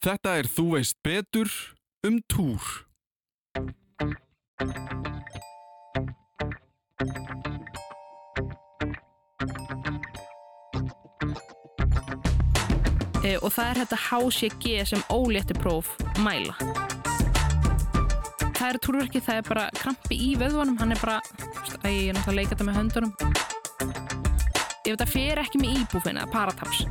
Þetta er Þú veist betur um túr. e, og það er þetta HCG sem ólétti próf mæla. Það er túrverki, það er bara krampi í vöðvunum, hann er bara, að ég er náttúrulega að leika þetta með höndunum. Ef þetta fer ekki með íbúfin eða parataps,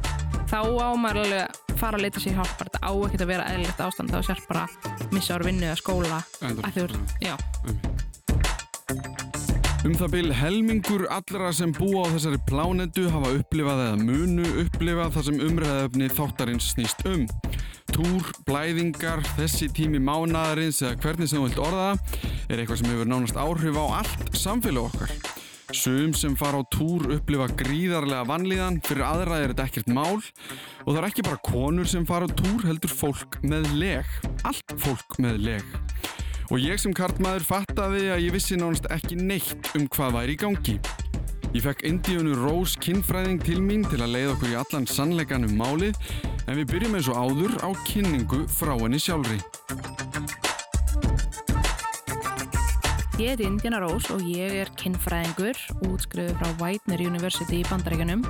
þá á maður alveg að fara að leita sér hjálp, þetta á ekkert að vera eðlilegt ástand, þá sér bara missa ára vinnu eða skóla, að þú veist, já. Um það byl helmingur allra sem búa á þessari plánetu hafa upplifað eða munu upplifað það sem umræðaöfni þáttarins snýst um. Túr, blæðingar, þessi tími mánaðarins eða hvernig sem þú vilt orða er eitthvað sem hefur nánast áhrif á allt samfélag okkar. Sum sem fara á túr upplifa gríðarlega vanlíðan, fyrir aðra er þetta ekkert mál og það er ekki bara konur sem fara á túr heldur fólk með leg. Allt fólk með leg. Og ég sem kartmaður fattaði að ég vissi nánast ekki neitt um hvað væri í gangi. Ég fekk Indíunu Rós kinnfræðing til mín til að leiða okkur í allan sannleikan um málið en við byrjum eins og áður á kynningu frá henni sjálfri. Ég heiti Indiana Rose og ég er kinnfræðingur útskriðu frá Whitener University í Bandaríkunum.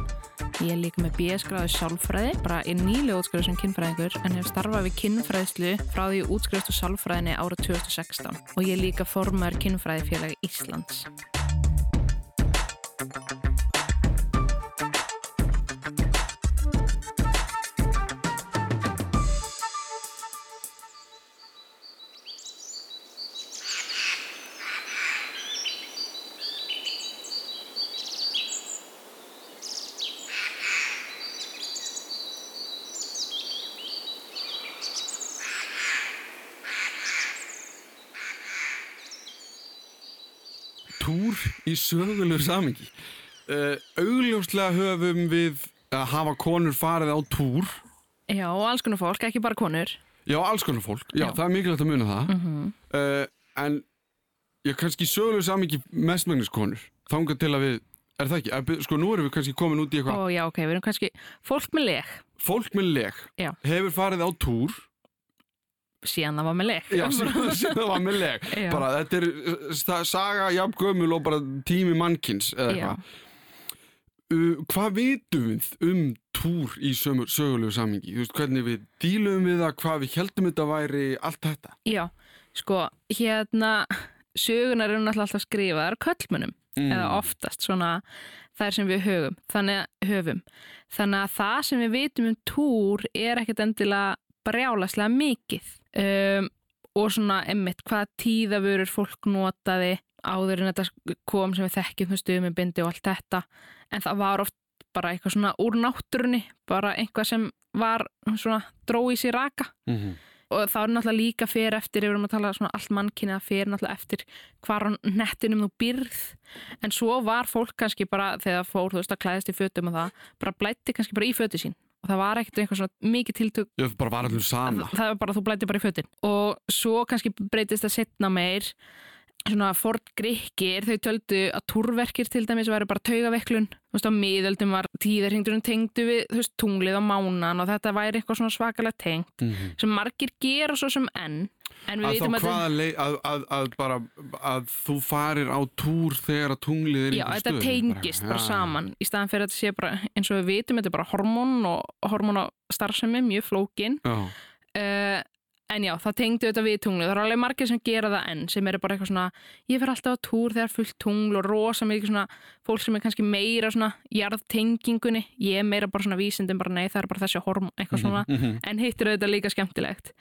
Ég er líka með BS-gráði sálfræði, bara er nýlega útskriðu sem kinnfræðingur en hef starfað við kinnfræðslu frá því útskriðstu sálfræðinni árið 2016 og ég er líka formar kinnfræðifélagi Íslands. Í sögulegur samingi. Uh, augljóslega höfum við að hafa konur farið á túr. Já, alls konar fólk, ekki bara konur. Já, alls konar fólk. Já, Já. það er mikilvægt að muna það. Mm uh, en ég kannski sögulegur samingi mestmægnis konur. Þangað til að við, er það ekki? Eh, Sko, nú erum við kannski komin út í eitthvað. Og já, ok, við erum kannski fólk með leg, Fólk með leg Já. hefur farið á túr. Síðan það var með leg. Já, sem það var með leg. Bara, þetta er saga jafn gömul og bara tími mannkins eða eitthvað. Uh, hvað vitum við um túr í sömu, sögulegu samingi? Þú veist, hvernig við dílum við það, hvað við heldum þetta væri, allt þetta? Já, sko, hérna, sögunar eru náttúrulega alltaf skrifaðar köllmunum, Mm. eða oftast svona þær sem við höfum, þannig að höfum. Þannig að það sem við vitum um túr er ekkert endilega brjálaslega mikið. Um, og svona, emmitt, hvaða tíðavörur fólk notaði áður en þetta kom sem við þekkjum stuðum með bindi og allt þetta. En það var oft bara eitthvað svona úr náttúrunni, bara eitthvað sem var svona drói sér raka Mm -hmm. og þá er náttúrulega líka fyrir eftir ef við erum að tala svona allt mannkynni að fyrir náttúrulega eftir hvar á nettinum þú byrð en svo var fólk kannski bara þegar fór þú veist að klæðast í fötum og það bara blætti kannski bara í fötu sín og það var ekkert eitthvað svona mikið tiltök. Ég bara var allir sama. það var bara þú blætti bara í fötin. Og svo kannski breytist það setna meir. Svona fort grikkir þau töldu að túrverkir til dæmis væri bara taugaveiklun þú veist á miðöldum var tíðarhingdurinn tengdu við þú veist tunglið á mánan og þetta væri eitthvað svona svakalega tengt Mm -hmm. sem margir gera svo sem enn Að þá að, hvaða leið, að, að, að bara, að þú farir á túr þegar að tunglið er í já, einhverju þetta stöðu, tengist bara, Já. saman í staðan fyrir að þetta sé bara eins og við vitum þetta er bara hormón og hormón á starfsemi mjög flókin. Já, uh, en já, það tengdu þetta við tunglið. Það er alveg margir sem gera það enn sem eru bara eitthvað svona, ég fer alltaf á túr þegar fullt tungl og rosa mikið svona fólk sem er kannski meira svona jarðtengingunni. Ég er meira bara svona vísindin bara nei, það er bara þessi hormón, eitthvað svona. Mhm. en hittir auðvitað líka skemmtilegt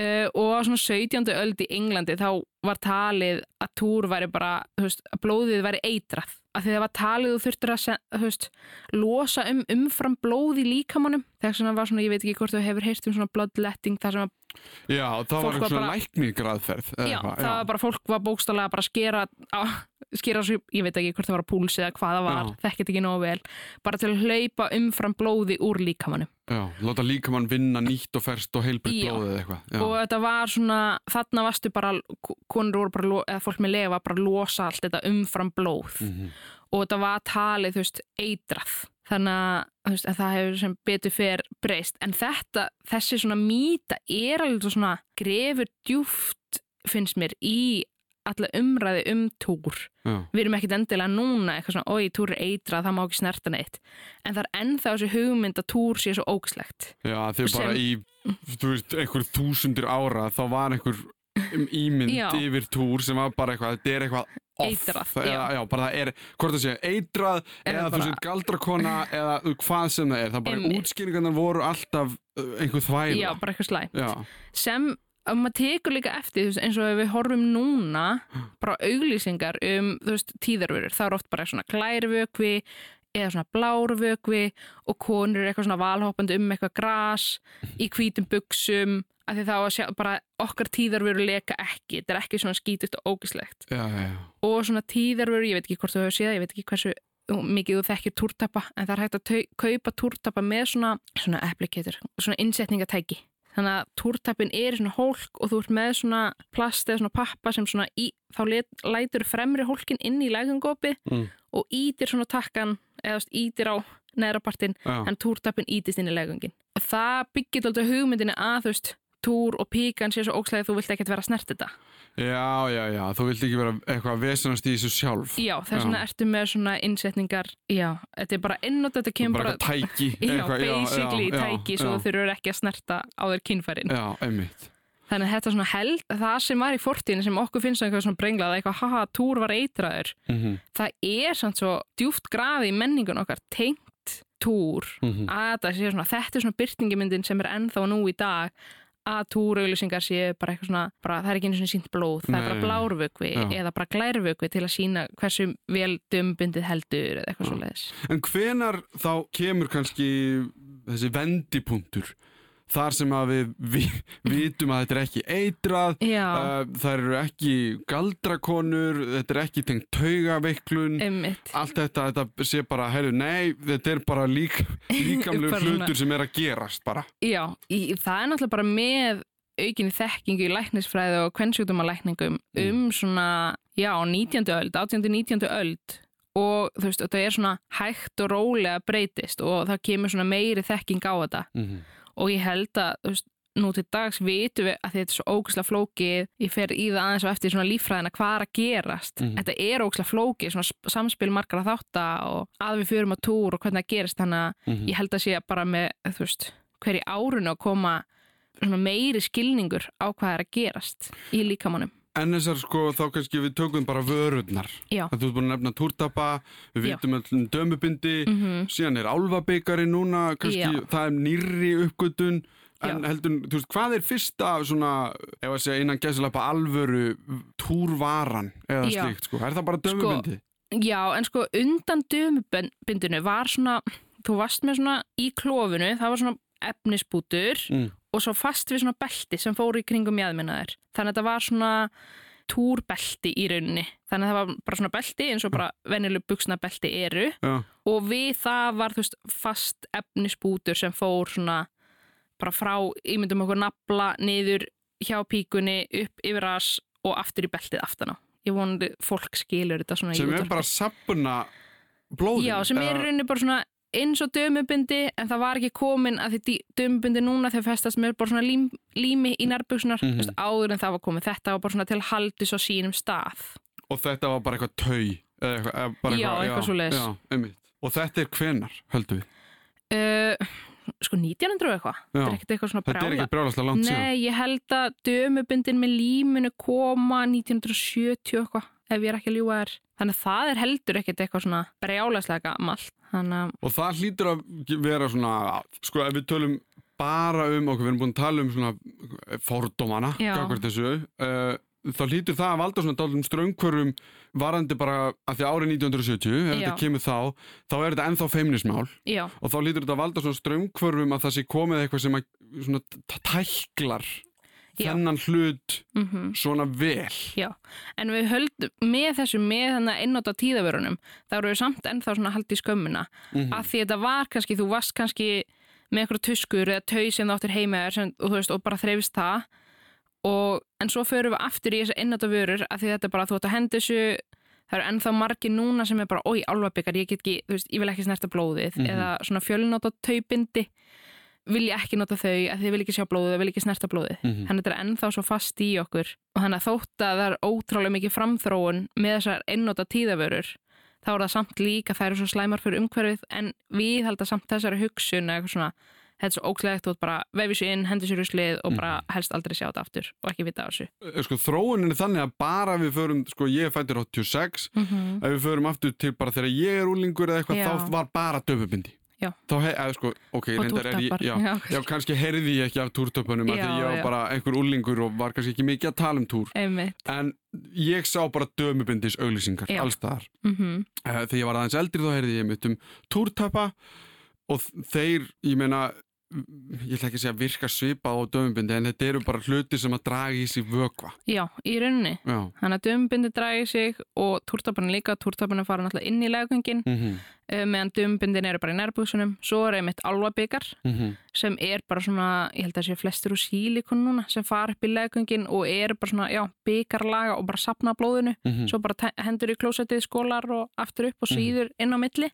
uh, og á svona 17. öld í Englandi þá var talið að túr væri bara, veist, að blóðið væri eitrað, af því það var talið þú þurftur að, veist, losa um umfram blóð í líkamannum þegar svona var svona, ég veit ekki hvort þú hefur heyrt um svona bloodletting, þar sem að, já það var eitthvað eða já, eitthvað, það var bara fólk var bókstálega bara að skera á, skera svo, ég veit ekki hvort það var á púls eða hvað það var, Já. þekkit ekki nógu vel bara til að hlaupa umfram blóði úr líkamannum Já, láta líkamann vinna nýtt og ferst og heilbritt Já. blóðið eitthvað. Já. og þetta var svona, þarna varstu bara konur voru bara, eða fólk með var bara losa allt þetta umfram blóð. Mhm. og þetta var talið, þú veist, eitrað. Þannig að, veist, að það hefur sem betur fer breyst. En þetta, þessi svona mýta er alveg svona grefur djúft finnst mér í alla umræði um túr Já. við erum ekkit endilega núna eitthvað svona, oi, túr er eitrað, það má ekki snerta neitt. En það er ennþá þessi hugmynd að túr sé svo ógslegt Já, þegar bara í, þú veist, einhver þúsundir ára þá var einhver um ímynd Já. yfir túr sem var bara eitthvað, þetta er eitthvað off. Eitrað, Það- já. eða, já, bara það er, hvort það sé, eitrað Eða eða þú sér galdrakona eða hvað sem það er, það bara útskýringarnar voru alltaf uh, einhver þvæla. já, bara eitthvað slæm Já, sem að maður tekur líka eftir veist, eins og ef við horfum núna bara auglýsingar um veist, tíðarvörur, það er oft bara svona glærvökvi eða svona blárvökvi og konur eru eitthvað svona valhoppandi um eitthvað gras í hvítum buksum af því þá sjá bara okkar tíðarvörur leka ekki, þetta er ekki svona skítust og ógislegt já, já, já. og svona tíðarvörur, ég veit ekki hvort þú hefur séð ég veit ekki hversu mikið þú þekkir túrtappa en það er hægt að kaupa túrtappa með svona, svona applicator, svona innsetningatæki þannig að túrtappin er svona hólk og þú ert með svona plast eða svona pappa sem svona í, þá let, lætur fremri hólkin inn í lægungópi Mm. Og ítir svona takkan eða ítir á neðrapartin já. en túrtappin ítist inn í lægungin og það byggir alltaf hugmyndinni að þú veist túr og píkan sé svo ókslega þú vilt ekkert vera að snert þetta Já, já, já, þú vilt ekki vera eitthvað vesenast í þessu sjálf. Já, þess vegna Já. ertu með svona innsetningar Já, þetta er bara innótt þetta kemur bara bara, tæki. Já, eitthvað, basically já, já, tæki svo þú þurfur ekki að snerta á þér kynfærin Já, einmitt. Þannig að þetta er svona held það sem var í fortíðinu sem okkur finnst eitthvað svona brenglað eitthvað, haha, túr var eitraður Mm það er samt svo djúft grafið í menningun okkar tengt túr -hmm. að þetta sé svona, þetta er svona byrtingimyndin sem er ennþá nú í dag að túrauðlýsingar sé bara eitthvað svona bara, það er ekki einu svona sínt blóð, það er bara Nei. blárvökvi Já. eða bara glærvökvi til að sína hversu vel dumbundið heldur eða eitthvað Já. svo leiðis En hvenar þá kemur kannski þessi vendipunktur þar sem að við, við vitum að þetta er ekki eitrað, uh, það eru ekki galdrakonur, þetta er ekki tengt taugaveiklun, allt þetta, þetta sé bara, heyrðu, nei, þetta er bara lík, líkamlegu hlutur sem er að gerast bara. Já, í, það er náttúrulega bara með aukinni þekkingu í læknisfræði og kvennsjúkdómalækningum Mm. um svona, já, 19. öld, 18. 19. öld og þú veist, þetta er svona hægt og rólega breytist og það kemur svona meiri þekking á þetta Mm -hmm. Og ég held að, veist, nú til dags vitum við að þetta er svo ógæslega flókið. Ég fer í það aðeins og eftir svona líffræðina hvað er að gerast, Mhm. þetta er ógæslega flókið svona sp- samspil margar að þátta og að við förum á túr og hvernig það gerist. Þannig að ég held að sé bara með, veist hverju árunu að koma svona meiri skilningur á hvað er að gerast í líkamannum En þessar sko, þá kannski við tökum bara vörurnar. Já. Það þú ert búin að nefna túrtapa, við vitum öllum dömubindi, mm síðan er álfabikari núna, kannski Já. það er nýrri uppgötun, en Já. heldur, þú veist, hvað er fyrsta svona, ef að segja innan gæslepa alvöru túrvaran eða Já. slíkt, sko, er það bara dömubindi? Já, en sko undan dömubindinu var svona þú varst með svona í klófinu það var svona efnisbútur Mm. Og svo fast við svona belti sem fóru í kringum jæðminnaðir þannig að þetta var svona túrbelti í rauninni. Þannig að það var bara svona belti eins og bara venjuleg buksna belti eru. Já, og við það var þú veist fast efnisbútur sem fór svona bara frá, ímyndum okkur nafla niður hjá píkunni upp yfir ras og aftur í beltið aftan á. Ég vonandi fólk skilur þetta svona í sem er bara sapuna blóðin. já, sem er rauninni bara svona eins og dömubindi en það var ekki komin að því dömubindi núna þegar festast með bara svona lím, lími í nærbuksunar mm Mhm. áður en það var komið þetta var bara svona til að haldi svo sínum stað Og þetta var bara eitthvað tau. Eitthvað, bara Já, eitthvað svoleiðis. Já, einmitt. Og þetta er hvenar, höldum við? uh, sko 1900 og eitthvað þetta er ekkert eitthvað svona Þetta er brjála ekki brjálaslega langt síðan. Nei, ég held að dömubindin með líminu koma 1970 og eitthvað, ef ég er ekki að ljúga þér. Þannig að það er heldur ekkert eitthvað svona brjálaslega gamalt. Að, Og það hlýtur að vera svona, sko ef við tölum bara um okkur, við erum búin að tala um svona fordómana, Já. gagvart þessu, uh, þá hlýtur það að valda svona dálum ströngkvörum varandi bara að því árið 1970, ef þetta kemur þá, þá er þetta ennþá feimnismál já, og þá hlýtur þetta að valda svona ströngkvörum að það sé komið eitthvað sem að svona tæklar. Þennan hlut mhm. svona vel. Já, en við höldum með þessu, með þannig að einnóta tíðavörunum, þá eru við samt ennþá svona haldið í skömmuna. Mm Af því þetta var kannski, þú varst kannski með eitthvað tuskur eða tau sem þú áttir heima sem, og, þú veist, og bara þreifist það. Og, en svo förum við aftur í þessu einnóta vörur af því þetta er bara, þú átt að henda þessu, það eru ennþá margir núna sem er bara, oi, álfabikar, ég get ekki, þú veist, ég vil ekki snerta blóðið Mhm. eða svona fjölnóta taupindi vil ég ekki nota þau að þið vil ekki sjá blóðið, vil ekki snerta blóðið Mhm. þannig að þetta er ennþá svo fast í okkur og þannig að þótt að það er ótrúlega mikið framþróun með þessar einnóta tíðavörur þá er það samt líka, það eru svo slæmar fyrir umhverfið en við halda samt þessari hugsun eða eitthvað svona, þetta er svo óklæðið þú bara vefið sér inn, hendur sér úr slið og bara helst aldrei sjá þetta aftur og ekki vita á þessu Eh, Sko, þróunin er þannig að bara við förum, sko, ég fættur 86, mm ef við förum aftur til bara þegar ég er úlingur eða eitthvað, Já. þá var bara döfubindi. Já. Þá hef, eða sko, ok, reyndar er ég, já, Já, já, kannski heyrði ég ekki af túrtöpunum að ég var bara einhver úlingur og var kannski ekki mikið að tala um túr. einmitt En ég sá bara dömubindis auglýsingar Já. allstaðar. mm Uh, þegar ég var aðeins eldri þá heyrði ég mitt um túrtappa og þeir, ég meina ég ætla ekki að segja virka svipa á dömubindi en þetta eru bara hluti sem að draga í sig vökva. já, í rauninni Já. þannig að dömbindi dragi sig og túrtaparn líka, túrtaparn fara náttúrulega inn í legungin Mm -hmm. uh, meðan dömbindin eru bara í nærbúksunum svo er einmitt alvabikar Mm -hmm. sem er bara svona, ég held að sé flestur úr sílikon núna sem fara upp í legungin og eru bara svona, já, byggarlaga og bara sapna blóðinu, Mhm. svo bara hendur í klósettið, skólar og aftur upp og síður inn á milli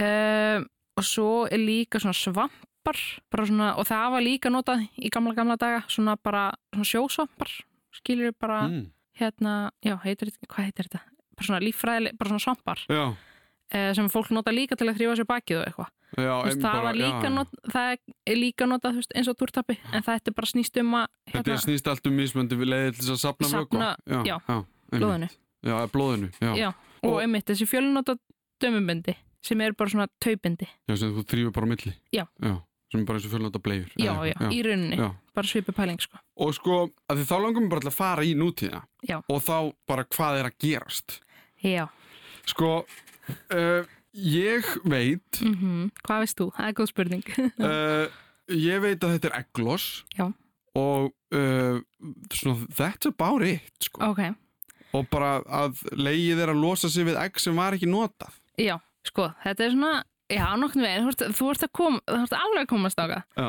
uh, og svo er líka svona svampar bara svona, og það var líka notað í gamla gamla daga, svona bara svona sjósvampar, skilur bara Mm. hérna, já, heitir, þetta- hvað heitir þetta bara svona líffræðileg, bara svona Já, uh, sem fólk nota líka til að þrjóða sér bakið og eitthvað já, það, já. það er líka notað veist, eins og túrtappi en það er bara snýst um að Þetta er snýst allt um mismöndi við leiðið til þess að sapna vökva. já, blóðinu Já, blóðinu, já. já. og, Og- einmitt þessi fjölunota dömubindi sem er bara svona taupindi Já, sem þú þrýfur bara á milli. Já. Sem er bara eins og fjölnóta blegjur. já, já, í rauninni, Já. bara svipu pæling sko. Og sko, að því þá langum við bara að fara í nútíðina. Já. Og þá bara hvað er að gerast. já, Sko, uh, ég veit, mm hvað veist þú? Það er góð spurning uh, ég veit að þetta er. Já. Og uh, svona, that's about it, sko. ok, Og bara að leigið er að losa sig við egg sem var ekki notað. já, sko, þetta er svona já, nokkurn veginn, þú þú ert að koma þú ert alveg að komast á það Já.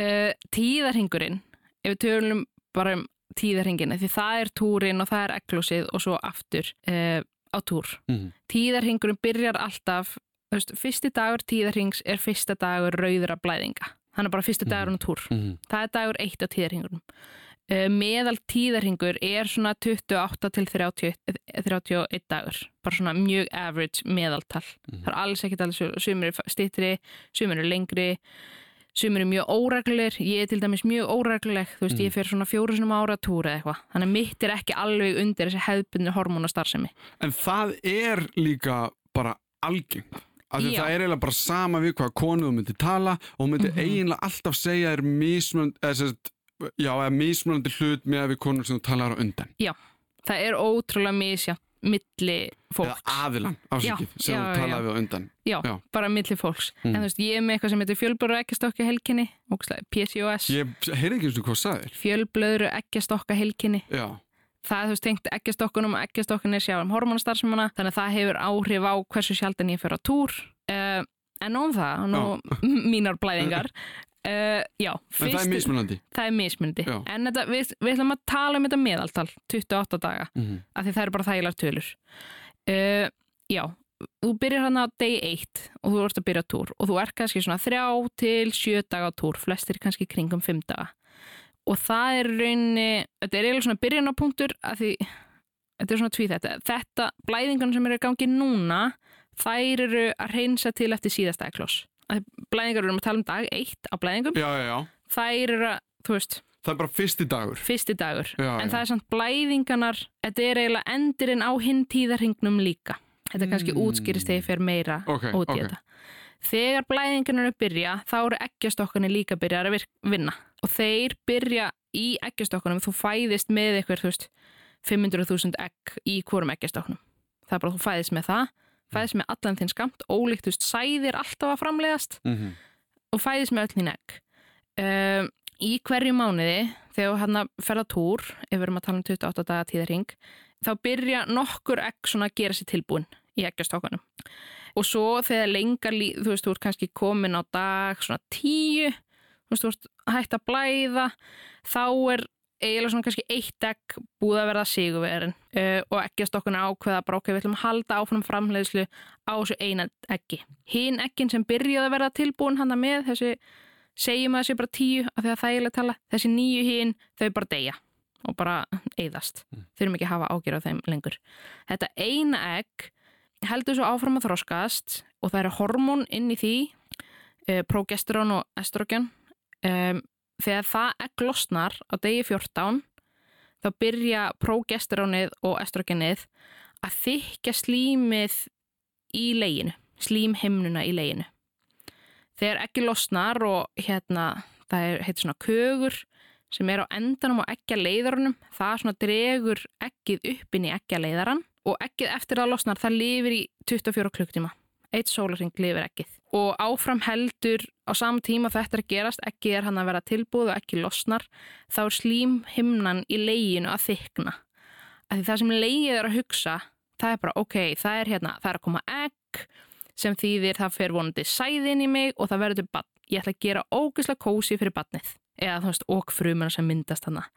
uh, tíðarhingurinn ef við tölum bara um tíðarhingina því það er túrin og það er eglósið og svo aftur uh, á túr. Mm. tíðarhingurinn byrjar alltaf veist, fyrsti dagur tíðarhings er fyrsta dagur rauðra blæðinga. Hann er bara fyrsti dagurinn á túr. Mm. það er dagur eitt á tíðarhingurum uh, meðal tíðarhingur er svona 28 til 30, 31 dagur bara svona mjög average meðaltal það er alls ekkert alveg sumir er stittri, sumir er lengri sumir er mjög óreglulegir ég er til dæmis mjög óregluleg þú veist, Mm. ég fer svona fjóru sinum ára túr eða eitthvað þannig að mitt er ekki alveg undir þessi hefðbunni hormónastarfsemi En það er líka bara algengt. Af því Já. það er eiginlega bara sama við hvað konu þú myndir tala og hún myndir Mhm. eiginlega alltaf segja er mismunandi, eða sérst, já, eða mismunandi hlut með við konur sem þú talar á undan. það er ótrúlega misjátt milli fólks Eða aðilan, Já, sem já, þú já. talaði við á undan. Já, Já. bara milli fólks. Mm. En þú veist, ég er með eitthvað sem heitir fjölblöðru ekkjastokka helkinni, PCOS, Ég heyrði ekki eins og hvað sagðir. fjölblöðru ekkjastokka helkinni. Já, Það er þú veist tengt ekkjastokkunum og ekkjastokkunni sjá um hormonastarfsemana, þannig að það hefur áhrif á hversu sjaldan ég fer á túr. Uh, en nóg um það, nú mínar blæðingar. Uh, já, en það er mismunandi. það er mismundi. Já. En þetta, við, við ætlum að tala um þetta meðaltal, 28 daga. Mm af því það eru bara þægilar tölur uh, já, þú byrjar hann á day 1 og þú ert að byrja á túr og þú ert kannski svona 3 til 7 daga á túr, flestir kannski kringum 5 daga og það er rauninni, þetta er eiginlega svona byrjanapunktur af því, þetta er svona tví þetta þetta, blæðingarna sem eru í gangi núna þær eru að reynsa til eftir síðasta eklos blæðingar eru um að tala um dag 1 á blæðingum Já, já, já. þær eru að, þú veist Það er bara fyrsti dagur. fyrsti dagur en það er samt blæðinganar þetta er eiginlega endurinn á hinn tíðarhingnum líka þetta kannski Mm. útskýrist þegar ég fer meira Ok, út í ok. þetta þegar blæðingarnar eru byrja þá eru eggjastokkanir líka að virk, vinna og þeir byrja í eggjastokkanum þú fæðist með eitthvað þú veist 500.000 egg í hvorum eggjastokkanum það er bara þú fæðist með það fæðist með allan þinn skamt ólíkt þú veist sæðir alltaf að framlegast Mm og fæðist með öll þín egg. Um, í hverju mánuði þegar þú hérna ferða túr ef við erum að tala um 28 daga tíðarhing þá byrja nokkur egg svona að gera sér tilbúin í eggjastokkanum og svo þegar lengar þú veist, þú ert kannski komin á dag svona 10 þú veist, þú ert hægt að blæða þá er eiginlega svona kannski eitt egg búið að verða sigurverin uh, og ekki að stokkuna ákveða bara okkur við ætlum að halda áfram framleiðslu á þessu eina eggi. Hinn eggin sem byrjaði að verða tilbúin handa með þessi, segjum að þessi bara tíu af því að það er eiginlega tala, þessi nýju hinn þau bara deyja og bara eyðast. Mm. Þurfum ekki að hafa ágjör á þeim lengur. Þetta eina egg heldur svo áfram að þróskast og það eru hormón inn í því, uh, progesterón og estrogen um, þegar það egg losnar á degi 14 þá byrja progesterónið og estrogenið að þykja slímið í leginu, slímhimnuna í leginu. Þegar eggi losnar og hérna það heitir svona kögur sem er á endanum á eggja leiðarunum, það svona dregur eggið upp inn í eggja leiðaran og eggið eftir að losnar það lifir í 24 klukktíma. Eitt sólarring lifir eggið og áfram heldur á saman tíma þetta er að gerast, ekki er hann að vera tilbúð og ekki losnar, þá er slím himnan í leginu að þykna. Að því það sem legið er að hugsa, það er bara ok, það er hérna, það er að koma egg sem þýðir það fer vonandi sæðin í mig og það verður bann. Ég ætla að gera ógislega kósi fyrir bannið, eða þú veist, okk frumar sem myndast hana.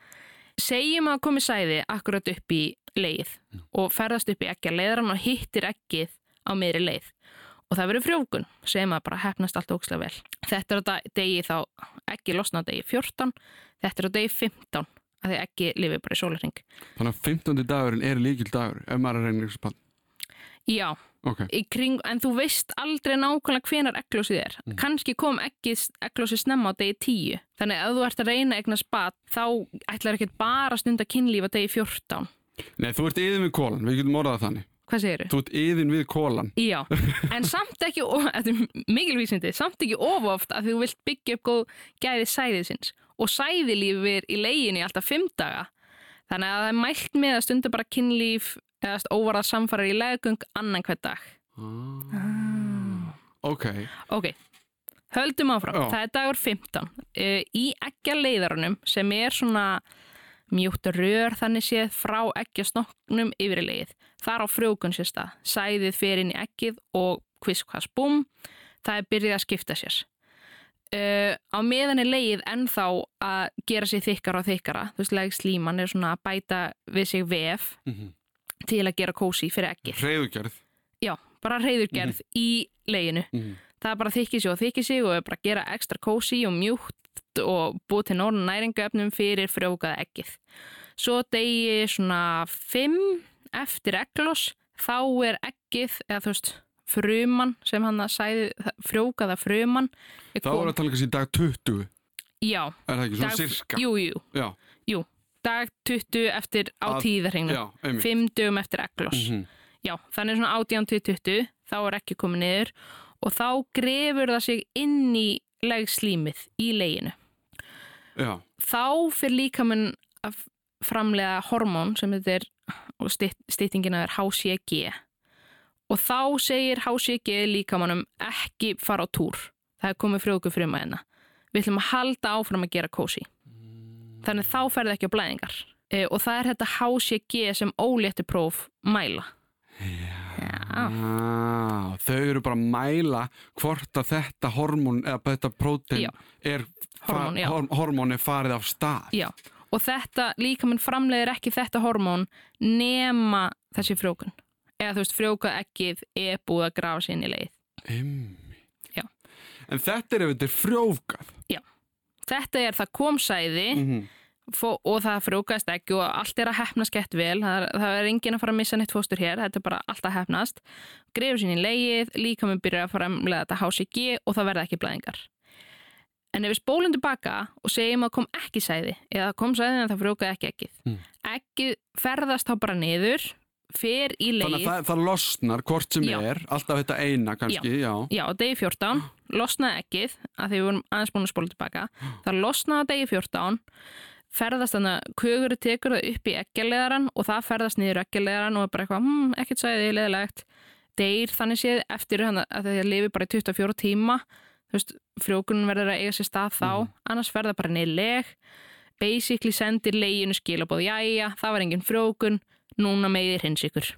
Segjum að komi sæði akkurat upp í leið og ferðast upp í að leiðran og hittir ekkið á meiri leið og það verður frjókun sem að bara hefnast allt ókslega vel. Þetta er á degi þá ekki losna á degi 14, þetta er á degi 15 að því ekki lifið bara í sólarring. Þannig að 15. dagurinn er líkil dagur ef maður er reynir spann? Já, okay. kring, en þú veist aldrei nákvæmlega hvenar eglósið er. Mm. Kanski kom eglósið snemma á degi 10, þannig að ef þú ert að reyna eignar spann þá ætlar ekki bara stund að kynlífa degi 14. Nei, þú ert yfir með kólan, við getum orðað þannig. Hvað segir þú? Þú ert yðin við kólan. Já, en samt ekki, þetta er mikilvísindi, samt ekki ofoft að þú vilt byggja upp góð gæði sæðisins og sæðilífur í leginni alltaf fimm daga. Þannig að það er mælt með að stundu bara kynlíf eða óvarað samfarar í legung annan hver dag. Ah. Ok. Ok, höldum áfram. Oh. Það er dagur 15. Í ekki leiðarunum sem er svona mjúkt rör þannig séð frá eggjastoknum yfir í leið. Þar á frjókun sér stað. Sæðið fer inn í eggið og kviskvast búm, það er byrjið að skipta sér. Uh, á meðan er leið ennþá að gera sér þykkara og þykkara. Þú veist, leið slíman er svona að bæta við sig vef mm -hmm. til að gera kósi fyrir eggið. Reyðugjörð? Já, bara reyðugjörð mm -hmm. í leiðinu. Mm -hmm. Það er bara þykkið sig og þykkið sig og bara að gera ekstra kósi og mjúkt og búið til norðan næringuöfnum fyrir frjókaða ekkið. Svo degi svona 5 eftir eglós þá er ekkið, eða þú veist, frumann sem hann að sæði, frjókaða frumann. Þá er að tala kannski dag 20? Já. Er það ekki svona dag, sirka? Jú, jú. Já. Jú, dag 20 eftir á tíðarhengnum. Já, einmitt. 5 dögum eftir eglós. Mm -hmm. Já, þannig svona 18-20, þá er ekki komið niður og þá grefur það sig inn í legslímið í leginu. Já. Þá fyrir líka mann að framlega hormón sem þetta er, og stýttingina er HCG og þá segir HCG líka mannum ekki fara á túr. Það er komið frjóku fyrir maður hérna. Við ætlum að halda áfram að gera kósi. Þannig þá ferði ekki á blæðingar. E, og það er þetta HCG sem ólétti próf mæla. Já. Já. Þau eru bara að mæla hvort að þetta hormón eða þetta prótein er, hormón, horm, hormón er farið af stað. Já, og þetta líka mann framleiðir ekki þetta hormón nema þessi frjókun. Eða þú veist, frjókað ekkið er búið að grafa sér inn í leið. Ymmi. Já. En þetta er ef þetta er frjókað? Já. Þetta er það komsæði mm -hmm og það frjókast ekki og allt er að hefnast gett vel, það er, það er engin að fara að missa neitt fóstur hér, þetta er bara allt að hefnast greifur sín í leið, líka með byrja að fara að þetta HCG og það verða ekki blæðingar. En ef við spólum tilbaka og segjum að kom ekki sæði eða kom sæði en það frjókaði ekki ekkið mm. ekki ferðast þá bara niður fer í leið Þannig að það, það losnar hvort sem já. er alltaf þetta eina kannski, já. Já, já degi 14, losnaði ekkið að því við vorum aðeins búin að spóla tilbaka það losnaði degi 14 ferðast þannig að kugurinn tekur það upp í ekkjalegaran og það ferðast niður ekkjalegaran og er bara eitthvað, hm, ekkert sæði, leðilegt deyr þannig séð eftir að það lifi bara í 24 tíma þú veist, frjókunum verður að eiga sér stað þá. Mm. annars ferða bara niður leg. Basically sendir leginu skilabóð, jájá, það var engin frjókun núna meðir hins ykkur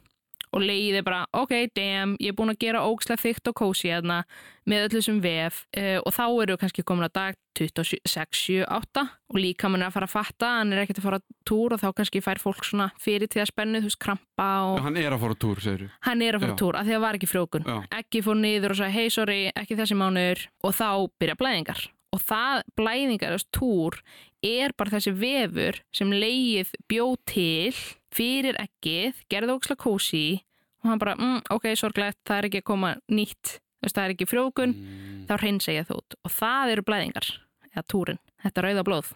og leiðið er bara, ok, damn, ég er búin að gera ógslega þygt og kósi hérna með öllu sem vef. Uh, og þá eru kannski komin að dag 26, 7, 8 og líka mann er að fara að fatta, hann er ekkert að fara að túr og þá kannski fær fólk svona fyrir til að spennu, þú veist, krampa og Hann er að fara á túr, segir þú. hann er að fara að túr af því að það var ekki frjókun ekki fór niður og sagði hei sorry, ekki þessi mánuður. Og þá byrja blæðingar. Og það blæðingar, þessi túr er bara þessi vefur sem leið bjó til fyrir ekkið, gerði óksla kósi og hann bara, mm, ok, sorglegt það er ekki að koma nýtt veist, það er ekki frjókun, Mm. þá reyns ég það út og það eru blæðingar, eða túrin þetta rauða blóð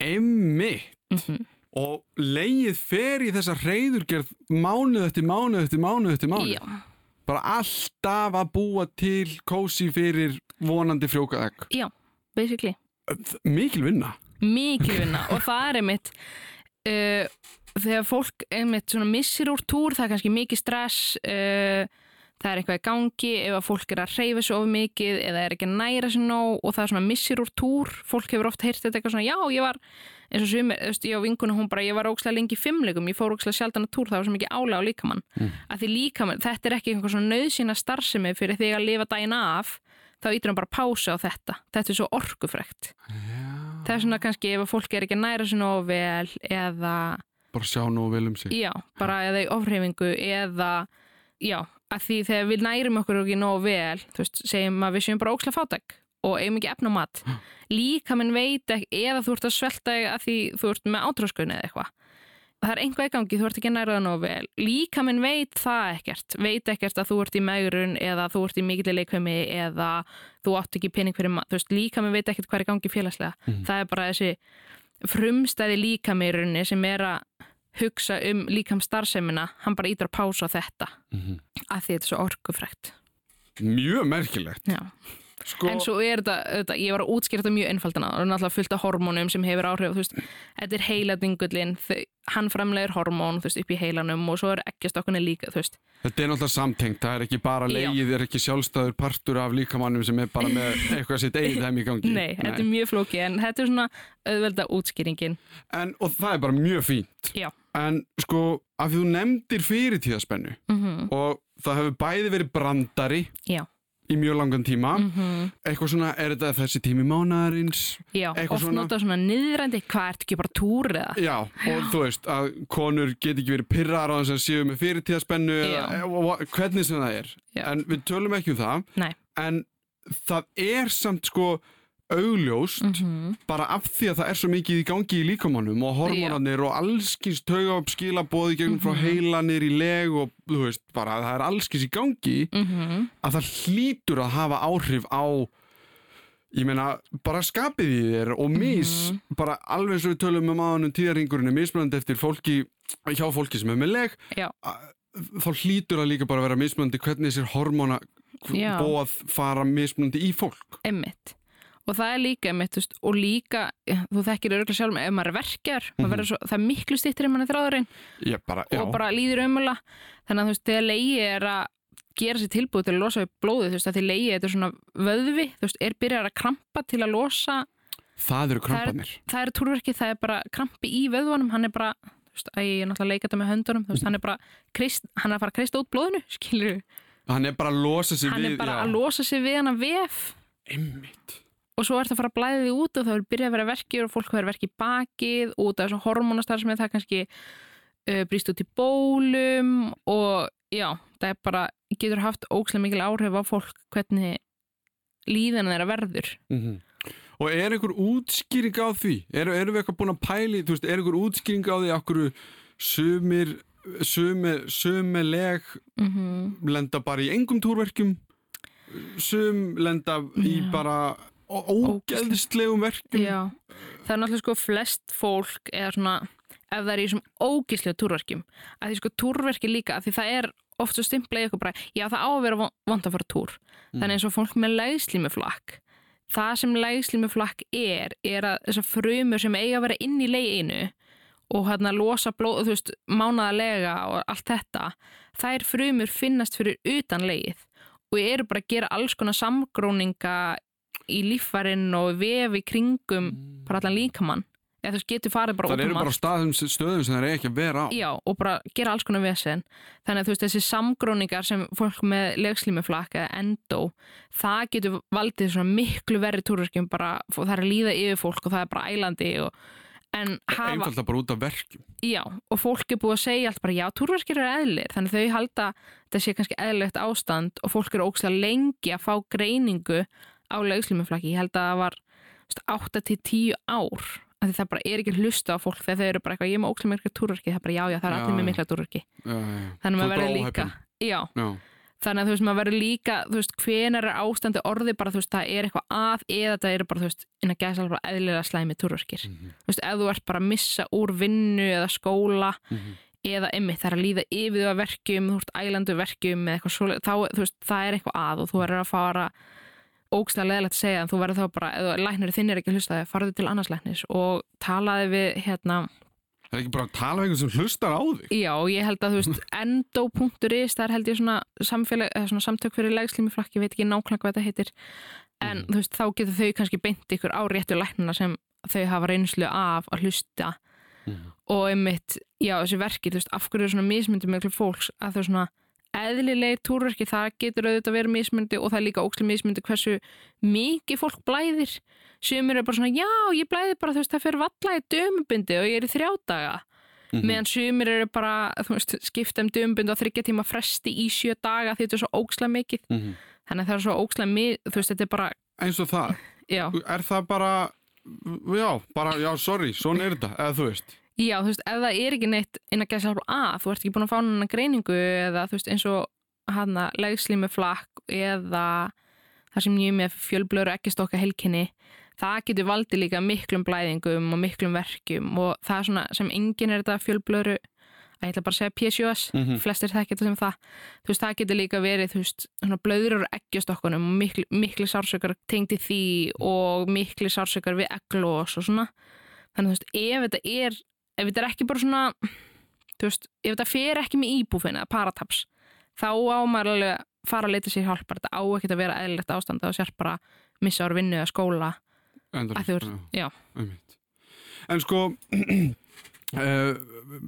Einmitt. mm Og leið fer í þessa reyðurgerð mánuð eftir mánuð eftir mánuð eftir mánuð. já, Bara alltaf að búa til kósi fyrir vonandi frjókaðeg. já, basically Mikil vinna. mikil vinna og það er einmitt uh, þegar fólk einmitt svona missir úr túr það er kannski mikið stress uh, það er eitthvað í gangi ef að fólk er að reyfa svo of mikið eða er ekki að næra sér nóg og það er svona missir úr túr fólk hefur oft heyrt þetta eitthvað svona já ég var eins og sumir, þú veist, ég og vinkuna hún bara ég var ókslega lengi í fimmlegum, ég fór ókslega sjaldan að túr það var svo mikið álega á líkamann. Mm. að því líkamann, þetta er ekki einhver svona nöðsýna starfsemi fyrir þig að lifa daginn af þá ítur hann bara pása á þetta. Þetta er svo orkufrekt. Það er svona kannski ef að fólk er ekki að næra sér nógu vel eða, Bara sjá nú vel um sig. já, bara eða í ofreifingu eða, já að því þegar við nærum okkur ekki nógu vel þú veist, segjum að við séum bara ókslega fátæk og eigum ekki efna á mat. Líka minn veit ekki, eða þú ert að svelta að því þú ert með átráskunni eða eitthvað. Það er einhvað í gangi, þú ert ekki að næra það nógu vel. Líka minn veit það ekkert veit ekkert að þú ert í megrun eða þú ert í mikill leikvemi eða þú átt ekki pening fyrir maður, þú veist, líka minn veit ekkert hvað er gangi félagslega, Mhm. það er bara þessi frumstæði líkamirunni sem er að hugsa um líkam starfsemina, hann bara ítur að pása á þetta Mhm. að því þetta er svo orkufrækt Mjög merkilegt. Já. Sko, en svo er þetta, þetta, ég var að útskýra þetta mjög einfaldana og náttúrulega fullt af hormónum sem hefur áhrif, þú veist, þetta er heiladingullin hann framlegir hormón, þú veist, upp í heilanum og svo er ekkjastokkunni líka, þú veist þetta er náttúrulega samtengt. Það er ekki bara leið, er ekki sjálfstæður partur af líkamannum sem er bara með eitthvað sitt eigið þeim í gangi. Nei, þetta er mjög flóki en þetta er svona auðvelda útskýringin En, og það er bara mjög fínt. Já. En sko, af því þú nefndir fyrirtíðaspennu mm og það hefur bæði verið brandari Já, í mjög langan tíma. mm Eitthvað svona, er þetta þessi tími mánaðarins? já Eitthvað oft svona- notað svona niðrændi, hvað ert ekki bara túr eða? Já, og þú veist að konur get ekki verið pyrrar á þess að séu með fyrirtíðaspennu eða Já. og- hvernig sem það er. Já. En við tölum ekki um það. Nei. En það er samt sko augljóst Mm bara af því að það er svo mikið í gangi í líkamannum og hormónarnir og allskins tauga upp skila bóði gegnum frá Mhm. heilanir í leg og þú veist bara það er allskins í gangi -hmm. að það hlýtur að hafa áhrif á ég meina bara skapið í þér og mis Mhm. bara alveg og við tölum um aðanum tíðarhingurinn er mismunandi eftir fólki hjá fólki sem er með leg Já. þá hlýtur að líka bara vera mismunandi hvernig þessir hormóna Já. bóð fara mismunandi í fólk Emmitt. Og það er líka emmitt, þú veist, og líka, þú þekkir örgulega sjálf, ef maður er verkjar, Mhm. maður verður svo, það er miklu stýttir maður er þráðurinn bara, og bara líður ömulega. Þannig að þú veist, þegar leiði er að gera sér tilbúið til að losa upp blóðið, þú veist, því leiði þetta er svona vöðvi, þú veist, er byrjar að krampa til að losa, það eru krampanir það er túrverki, það er bara krampi í vöðvanum, hann er bara, þú veist, að ég er náttúrulega að leika þetta með höndunum, þú veist, hann er bara, krist, hann er að krista út blóðinu, skilur hann er bara að losa hann við er bara já. að losa sig við hann að vef Einmitt. Og svo ert að fara að blæði því út og þá er byrjað að vera verkir og fólk verður verki í bakið og út af þessu hormónastar sem er það kannski uh, brýst út í bólum og já, það er bara getur haft ókslega mikil áhrif á fólk hvernig líðan þeirra verður Mhm. Og er einhver útskýring á því? Eru, eru við eitthvað búin að pæli, þú veist, er einhver útskýring á því okkur sumir, sumi, sumileg mm lenda bara í engum túrverkjum, sum lenda í bara ó- ógeðslegum verkjum. Já, það er náttúrulega sko flest fólk eða svona, ef það er í þessum ógíslega túrverkjum, að því sko túrverki líka, því það er oft svo stimplega ykkur bara, já það á að vera von- vont að fara túr Mm. þannig eins og fólk með lægslímuflakk það sem lægslímuflakk er er að þessar frumur sem eiga að vera inn í leginu og hérna losa blóð, þú veist, mánaðarlega og allt þetta, þær frumur finnast fyrir utan legið og eru bara að gera alls konar samgróninga í líffarinn og vefi kringum bara allan líkamann. Eða þú veist, getur farið bara Það eru um bara staðum, stöðum sem það er ekki að vera á. Já, og bara gera alls konar vesen. Þannig að þú veist, þessi samgróningar sem fólk með legslímuflakk eða endó það getur valdið svona miklu verri túrverkjum bara, það er að líða yfir fólk og það er bara ælandi og, en hafa, Einfalda bara út af verkjum. já, og fólk er búið að segja allt bara, já, túrverkir eru eðlir þannig að þau halda, þetta sé kannski eðlilegt ástand og fólk eru ógstlega lengi að fá greiningu á legslímuflakki ég held að það var 8-10 ár af því það bara er ekki hlusta á fólk þegar þau eru bara eitthvað, ég er með ógstlega mikla túrverki það er bara, já, já, það er Já, allir með mikla já. þannig að verður líka já, Já. þannig að þú veist, maður verður líka þú veist, hvenar er ástandi orði bara þú veist, það er eitthvað að eða það eru bara, þú veist, inn að gæsa bara eðlilega slæmi túrverkir, Mhm. þú veist, ef þú ert bara að missa úr vinnu eða skóla Mhm. eða emmitt, það er að líða yfir þú að verkjum, þú veist, ælandu verkjum þá, þú veist, það er eitthvað að og þú verður að fara ógslega leðilegt að segja en þú verður þá bara, ef læknir þinn er ekki að hlusta það, farðu til annars læknis og talaði við, hérna, Það er ekki bara að tala um einhvern sem hlustar á þig. Já, ég held að þú veist endo.is, það er held ég svona samfélag, eða svona samtök fyrir legslímiflakk ég veit ekki nákvæmlega hvað þetta heitir en Mhm. þú veist, þá getur þau kannski beint ykkur á réttu læknina sem þau hafa reynslu af að hlusta Mhm. og einmitt, já, þessi verki, þú veist, af hverju er svona mismyndi með fólks að þau svona eðlilegi túrverki, það getur auðvitað verið mismyndi og það er líka ókslega mismyndi hversu mikið fólk blæðir sumir er bara svona, já, ég blæði bara þú veist, það fyrir valla í dömubindi og ég er í þrjá daga Mhm. meðan sumir eru bara, þú veist, skipta um dömubindi og þryggja tíma fresti í sjö daga því þetta er svo ókslega mikið Mhm. þannig að það er svo ókslega mikið, þú veist, þetta er bara Eins og það. já, Er það bara, já, bara, já, sorry, svona er þetta, eða þú veist. Já, þú veist, ef það er ekki neitt inn að gæsa að, þú ert ekki búin að fá hana greiningu eða þú veist, eins og hana legslími flakk eða það sem ég með fjölblöru ekki stokka helkinni það getur valdið líka miklum blæðingum og miklum verkjum og það er svona sem enginn er þetta fjölblöru að ég ætla bara að segja PCOS, Mhm. flestir þekkja þetta sem það þú veist, það getur líka verið, þú veist svona blöður og eggjastokkunum og mikli, mikli sársökar tengdi því og mikli sársökar við egglós og svona þannig þú veist, ef þetta er ef þetta er ekki bara svona þú veist, ef þetta fer ekki með íbúfin eða parataps, þá á maður alveg að fara að leita sér hjálpar, þetta á ekki að vera eðlilegt ástand þú sér bara missa ár vinnu eða skóla. Endur, að þú já, einmitt. En sko, uh,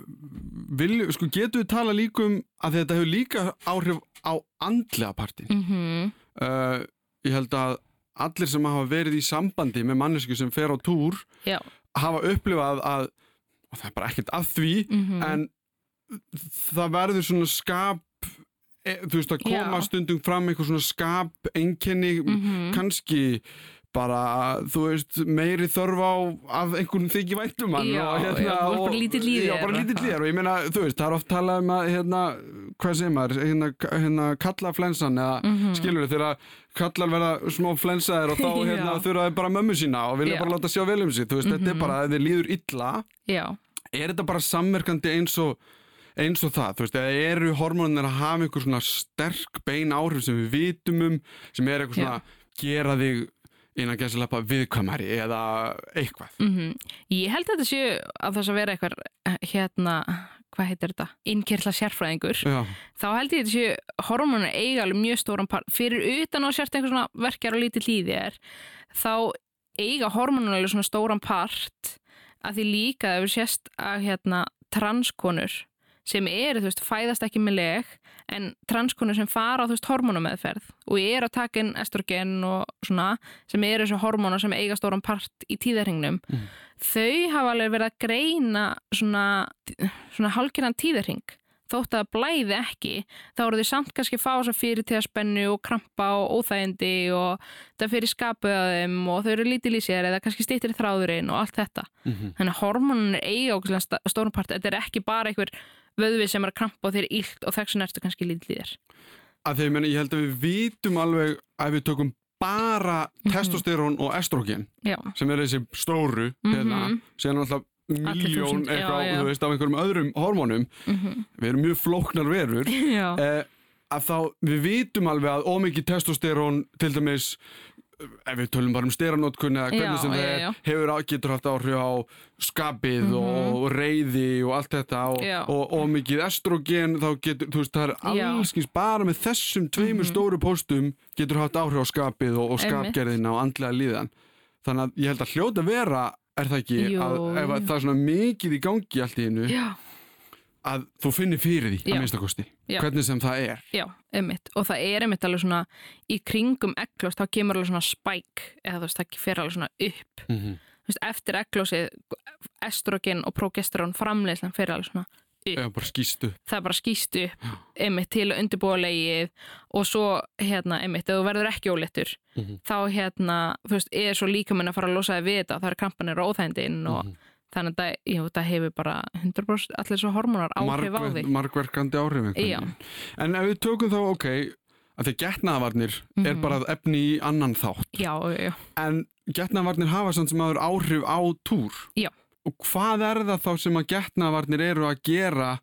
vil, sko, getur við tala líka um að þetta hefur líka áhrif á andlega partin. mhm. Uh, ég held að allir sem hafa verið í sambandi með mannesku sem fer á túr já, hafa upplifað að, og það er bara ekkert að því, mhm en það verður svona skap e, þú veist að koma Já. stundum fram eitthvað svona skap einkenni Mhm. kannski bara, þú veist, meiri þörf á af einhvern þykji væntum hann Já, og, hérna, já, veist, bara lítill í já, bara og eitthvað. þér og ég meina, þú veist, það er oft talað um að hérna, hvað segir maður hérna, hérna kalla flensan eða Mhm. skilur þið, þegar kallar verða smá flensaðir og þá hérna, Já. þurfa þið bara mömmu sína og vilja bara láta sjá vel um sig, þú veist, þetta er Mhm. bara þið líður illa já, er þetta bara samverkandi eins og eins og það, þú veist, eða eru hormónir að hafa einhver svona sterk bein áhrif sem við vitum um, sem er eitthvað svona gera þig innan gæslepa viðkvæmari eða eitthvað. Mhm. Ég held að þetta séu að þess að vera eitthvað hérna, hvað heitir þetta? Innkirla sérfræðingur. Já, þá held ég að þetta séu hormonur eiga alveg mjög stóran part. Fyrir utan á sért einhver svona verkjar og lítið hlýði er þá eiga hormonur alveg svona stóran part að því líka ef við sést að hérna transkonur sem eru, þú veist, fæðast ekki með leg en transkonur sem fara á, þú veist, hormonameðferð og eru að taka inn estrogen og svona, sem eru þessu hormónar sem eiga stóran part í tíðarhingnum Mm. þau hafa alveg verið að greina svona, svona hálfgerðan tíðarhing þótt að það blæði ekki þá eru þau samt kannski að fá þess að fyrir tíðaspennu og krampa og óþægindi og það fyrir skapuð að þeim og þau eru lítil í sér eða kannski stýttir þráðurinn og allt þetta Mhm. þannig að hormonin er eiga stórum part þetta er ekki bara einhver vöðvi sem er að krampa og þeir eru illt og þess vegna ertu kannski þér. Að því ég meina, ég held að við vitum alveg að við tökum bara testosterón og estrogen já, sem eru þessi stóru hérna, Mhm. sem er alltaf miljón já, eitthvað, já. þú veist, af einhverjum öðrum hormónum. Mm við erum mjög flóknar verur. Já. eh, að þá við vitum alveg að ómikið testosterón til dæmis ef við tölum bara um steranótkun eða hvernig Já, sem það er hefur á, getur haft áhrif á skapið Mhm. og reyði og allt þetta og, og, og mikið estrogen þá getur, þú veist, það er allskins bara með þessum tveimur Mhm. stóru póstum getur haft áhrif á skapið og, og skapgerðina og andlega líðan. Þannig að ég held að hljóta vera er það ekki að ef að það er svona mikið í gangi allt í já, að þú finnir fyrir því Já. að minnstakosti hvernig sem það er já, einmitt og það er einmitt alveg svona í kringum eglós þá kemur alveg svona spæk eða þú veist, það fer alveg svona upp mm -hmm. þú veist, eftir eglósið estrogen og progesterón framleiðslan fer alveg svona eða bara skýstu það er bara skýst upp einmitt til leið og svo hérna einmitt, ef þú verður ekki óléttur Mhm. þá hérna, þú veist, er svo líka að fara að losa þig við þetta, það er krampanir og óþægindin og Mhm. Þannig að það, jú, það hefur bara 100% allir svo hormonar áhrif á þig margverkandi áhrif Já. en ef við tökum þá ok að því getnaðavarnir er Mhm. bara efni í annan þátt já, já, já, en getnaðavarnir hafa samt sem aður áhrif á túr Já. og hvað er það þá sem að getnaðavarnir eru að gera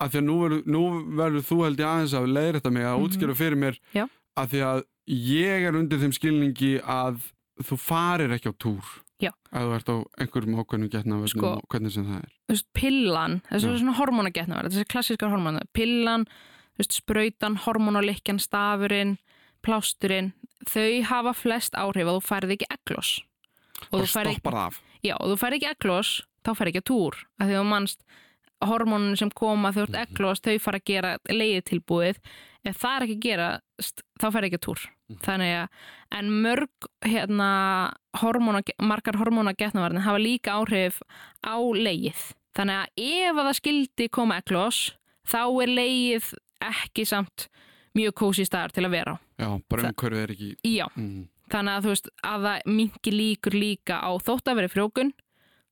að því að nú verður, þú held ég aðeins að leiðrætta mig að Mhm. útskjöra fyrir mér Já. að því að ég er undir þeim skilningi að þú farir ekki á túr Já. að þú ert á einhverjum ákveðnum getnaðavarnum Sko. og hvernig sem það er þú veist, pillan þessi svona hormonagetnaverð, þessi klassískar hormona pillan, þú veist, sprautan hormonalikjan, stafurinn plásturinn, þau hafa flest áhrif að þú færið ekki þú færið stoppar af Já, og þú fær ekki eglós, þá fær ekki að túr. Að þú mannst hormónun sem koma þegar þú ert eglós, þau fara að gera leiði tilbúið. Ef það er ekki að gera, þá fær ekki að túr. Þannig að, en mörg, hérna, hormóna, margar hormóna getnavarnir hafa líka áhrif á leið. Þannig að ef að það skildi koma eglós, þá er leið ekki samt mjög kósi staðar til að vera á. Já, bara umhverfið er ekki Já, mm. þannig að þú veist að það mingi líkur líka á þótt að vera frjókun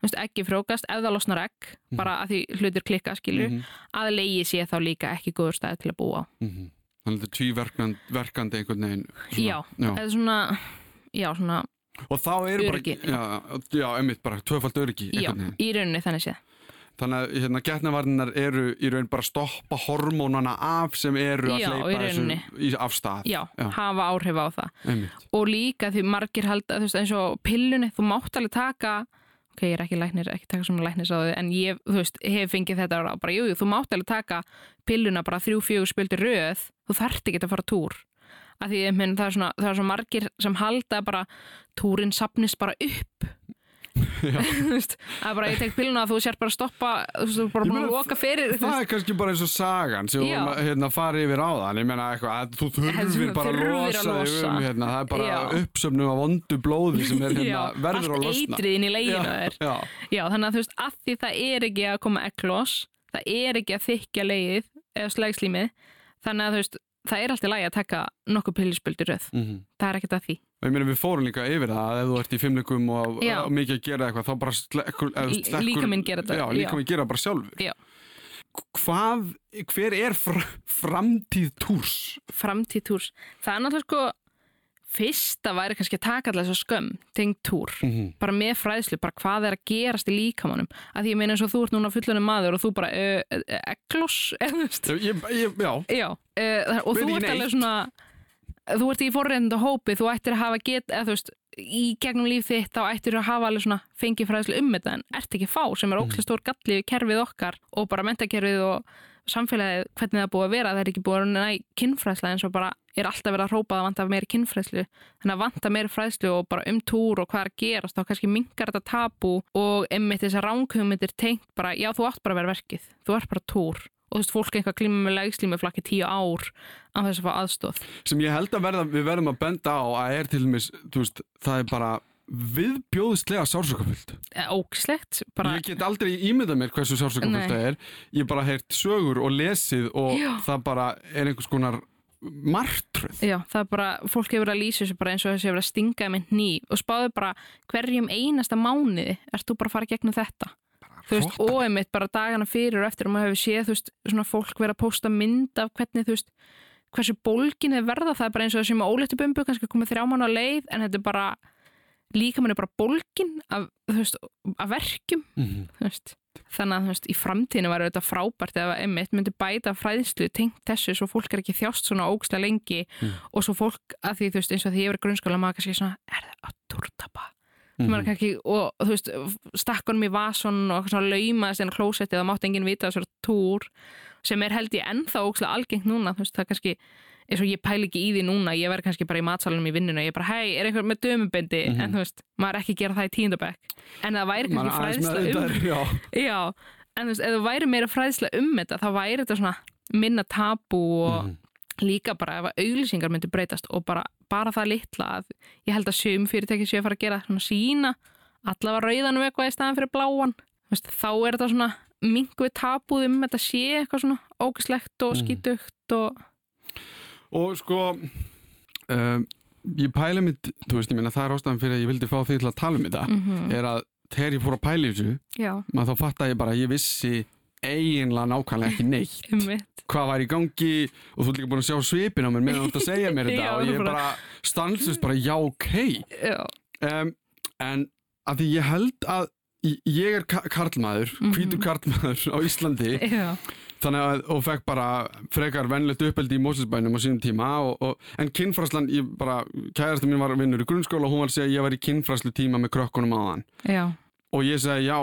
ekki frjókast ef það losnar egg bara að því hlutir klikka skilur Mhm. að leiði sé þá líka ekki góður stæði til að búa á Mhm. Þannig að þetta er tvíverkandi verkandi einhvern veginn já, eða svona já, svona, Og þá eru bara. Já, já. einmitt bara tvöfald öryggi já, einhvern veginn. í rauninni þannig séð. Þannig að hérna, getnavarnar eru í raun bara að stoppa hormónana af sem eru að Já, hleypa þessu af stað. Já, Já. hafa áhrif á það. Einmitt. Og líka því margir halda þú veist eins og pillunni, þú mátt alveg taka ok, ég er ekki læknir, ekki taka svona læknis á þau en ég, þú veist, hef fengið þetta og bara, jú, jú, þú mátt alveg taka pilluna bara þrjú, fjögur spöldi röð. Þú þarft ekki að fara túr. Að því minn, það, er svona, það er svo margir sem halda bara, túrin sapnist bara upp Já. Þú veist, að bara ég tek pilluna að þú sér bara að stoppa þú veist, þú er bara búin að loka fyrir þú Það veist, er kannski bara eins og sagan sem við Já. að hérna, fara yfir á það Ég meina eitthvað að þú þurfir Þú bara að losa, þig um hérna, Það er bara uppsöfnum af vondu blóði sem er hérna, verður að allt losna eitriðin í leginu er já, þannig að þú veist, að því það er ekki að koma eglós, það er ekki að þykja leið eða slegslímið, þannig að þú veist, það er alltaf lægi að taka nokkuð pillispöldur röð. mm Það er ekkert að því. Ég meina við fórum líka yfir það að ef þú ert í fimmleikum og, Já. mikið að gera eitthvað þá bara slekkur, slekkur líkaminn gera þetta, Já, já. líka minn gera bara sjálfur Já. Hvað, hver er fr framtíð túrs? Framtíð túrs. Það er náttúrulega sko, fyrsta væri kannski að taka alltaf þess skömm, tengd túr. Mm -hmm. bara með fræðslu, bara hvað er að gerast í líkamannum. Að því ég meina eins og þú ert núna fullunum maður og þú bara, uh, uh, eglós, eða þú veist, ég, Já, Já, uh, og Veit þú ert alveg svona þú ert í forreynda hópi, þú ættir að hafa get, eða þú veist, í gegnum líf þitt þá ættir að hafa alveg svona fengið fræðslu um þetta en ert ekki fá sem er ókslega stór galli við kerfið okkar og bara mentakerfið og samfélagið hvernig það búið að vera, það er ekki búið að næ kynfræðsla eins og bara er alltaf verið að hrópa að vanta meiri kynfræðslu. Þannig að vanta meiri fræðslu og bara um túr og hvað er að gerast þá kannski mingar þetta tabu og einmitt þessar ránkugmyndir tengt bara, já þú átt bara að vera verkið, þú ert bara túr og þú veist, fólk eitthvað glíma með legslímuflakki tíu ár á þess að fá aðstóð sem ég held að verða, við verðum að benda á að er til dæmis, þú veist, það er bara viðbjóðslega sársökafullt ógislegt, bara Ég get aldrei ímyndað mér hversu sársökafullt það er. Ég bara heyrt sögur og lesið og Já. það bara er einhvers konar martröð. Já, það er bara, fólk hefur að lýsa þessu bara eins og þessi hefur að stinga með hný og spáðu bara hverjum einasta mánuði ert þú bara að fara gegnum þetta þú veist, og einmitt bara dagana fyrir og eftir og maður hefur séð, þú veist, svona fólk vera að posta mynd af hvernig, þú veist hversu bólgin þið verða, það er bara eins og þessi með óléttu bumbu, kannski komið þrjá mánu á leið en þetta er bara, líka mann er bara bólgin af, þú veist, af verkjum Mhm. þú veist. þannig að þú veist, í framtíðinu var þetta frábært ef einmitt myndi bæta fræðslu tengt þessu svo fólk er ekki þjást svona ógstlega lengi Mm. og svo fólk að því þú veist eins og því ég verið grunnskóla maður kannski svona, er það að túrtapa mm Mhm. kannski, og þú veist stakkunum í vason og laumaðist inn á klósetti það mátti enginn vita þessar túr sem er held ég ennþá ógstlega algengt núna þú veist það kannski eins og ég pæli ekki í því núna, ég verð kannski bara í matsalunum í vinnuna, ég er bara, hei, er einhver með dömubendi Mhm. en þú veist, maður er ekki að gera það í tíundabæk en það væri kannski fræðsla um meðvitaður, já. já, en þú veist, ef það væri meira fræðsla um þetta, þá væri þetta svona minna tabu og Mhm. Líka bara ef að auglýsingar myndi breytast og bara, bara það litla að ég held að sum fyrirtæki séu að fara að gera svona sína allavega rauðanum eitthvað í staðan fyrir bláan. Þú veist, þá er þetta svona mingu við tabuð um þetta sé eitthvað svona ógislegt og Mhm. skítugt og Og sko, um, ég pæla mitt, þú veist, ég meina það er ástæðan fyrir að ég vildi fá þig til að tala um þetta, mm er að þegar ég fór að pæla þessu, maður þá fatt að ég bara, ég vissi eiginlega nákvæmlega ekki neitt. Hvað var í gangi og þú ert líka búin að sjá svipin á mér meðan þú ert að segja mér þetta Já, og ég er bara- stanslust bara já ok. Um, en að því ég held að ég- er ka karlmaður, Mhm. hvítur karlmaður á Íslandi. Já, þannig að, og fekk bara frekar venlegt uppeldi í Mósesbænum á sínum tíma og, og, en kynfræslan, ég bara kærastu mín var vinnur í grunnskóla og hún var að segja að ég var í kynfræslu tíma með krökkunum á þann já, og ég segi já,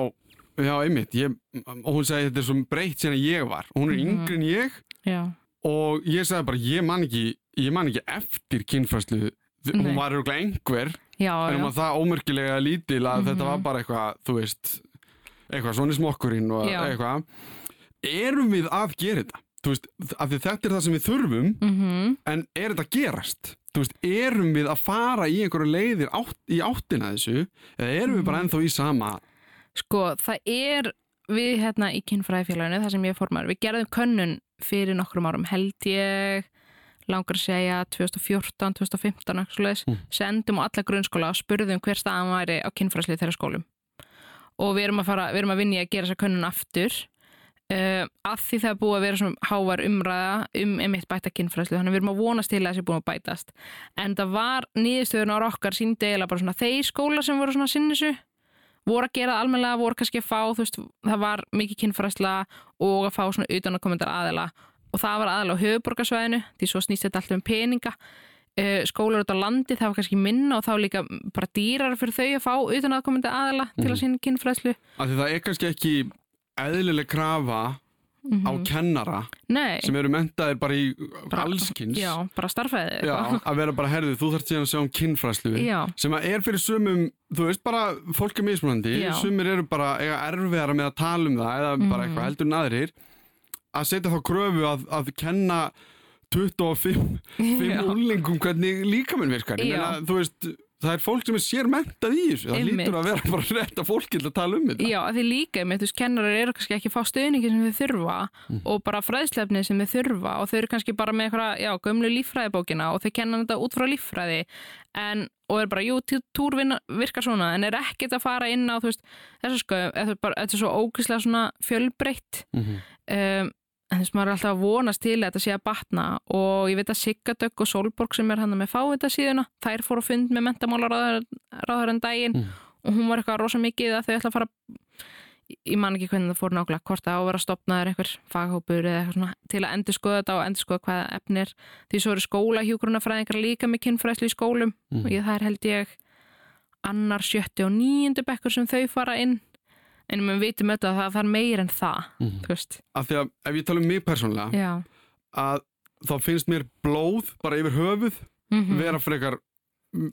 já einmitt. Ég, og hún segi þetta er svo breytt síðan ég var. Hún er Mhm. yngri en ég. Já. Og ég segi bara, ég man ekki ég man ekki eftir kynfræslu hún var örgulega einhver. Já, en hún var það ómerkilega lítil að Mhm. þetta var bara eitthvað, þú veist eitthvað svona smokkurinn og Já. eitthvað. Erum við að gera þetta? Þú veist, af því þetta er það sem við þurfum. Mhm. En er þetta gerast? Þú veist, erum við að fara í einhverju leiðir átt, í áttina þessu? Eða erum við bara Mhm. ennþá í sama Sko, það er við hérna í kynfræðifélaginu, það sem ég formar, við gerðum könnun fyrir nokkrum árum, held ég langar að segja 2014, 2015 eitthvað svoleiðis, Mm. sendum á alla grunnskóla og spurðum hver staðan væri á kynfræðsli þeirra skólum. Og við erum að fara, við erum að vinna í að gera þessa könnun aftur uh, að því það er búið að vera svona hávar umræða um emitt bæta kynfræðslu þannig við erum að vonast til að þessi búin að bætast. En það var nýðistöðun á okkar síndi eiginlega bara svona þeir skóla sem voru svona sinnisu voru að gera það almennilega, voru kannski að fá þú veist, það var mikið kynfræðsla og að fá svona utan að komendar aðila. Og það var aðila á höfuborgarsvæðinu því svo snýst þetta alltaf um peninga. Uh, skólar út á landi, það var kannski minna og þá líka bara dýrar fyrir þau að fá utan að komendar aðila til Mhm. að sína kynfræðslu af því það er kannski ekki eðlileg krafa á Mhm. kennara Nei, sem eru mentaðir bara í Bara- allskins já, bara starfæði Já, að vera bara herðið, þú þarft síðan að sjá um kynfræslu já, sem að er fyrir sumum, þú veist bara fólk er mismunandi, sumir eru bara eiga erfiðara með að tala um það eða bara Mhm. eitthvað heldur en aðrir. Að setja þá kröfu að, að kenna 25 fimm já. úlingum hvernig líkaminn virkar. Ég meina, þú veist, það er fólk sem er sér mentað í þessu, það lítur að vera bara rétt að fólk til að tala um þetta Já, því líka, þú veist, kennarar eru kannski ekki að fá stöðningi sem þau þurfa Mm. og bara fræðslefni sem þau þurfa og þau eru kannski bara með eitthvað, já, gömlu líffræðibókina og þau kenna þetta út frá líffræði en, og er bara, jú, tí- túr vinna- virkar svona, en er ekkert að fara inn á, þú veist, þessu sko, þetta er svo ógæslega svona fjölbreytt Mhm. um, þú veist, maður er alltaf að vonast til að þetta sé að batna og ég veit að Siggadögg og Solborg sem er hann með fávita síðuna, þær fóru að fund með mentamálaráður en daginn Mm. og hún var eitthvað rosa mikið að þau ætla að fara ég man ekki hvernig það fór nákvæmlega hvort það á að vera stopnaður einhver faghópur eða eitthvað svona til að endur skoða þetta og endur skoða hvaða efni er því svo eru skólahjúgrunafræðingar líka með kynfræðslu í skólum Mhm. og það er held ég annar, sjötti og níundu bekkur sem þau fara inn en við vitum auðvitað að það, er meir en það Mhm. þú veist, af því að ef ég tala um mig persónlega já. að þá finnst mér blóð bara yfir höfuð mm vera frekar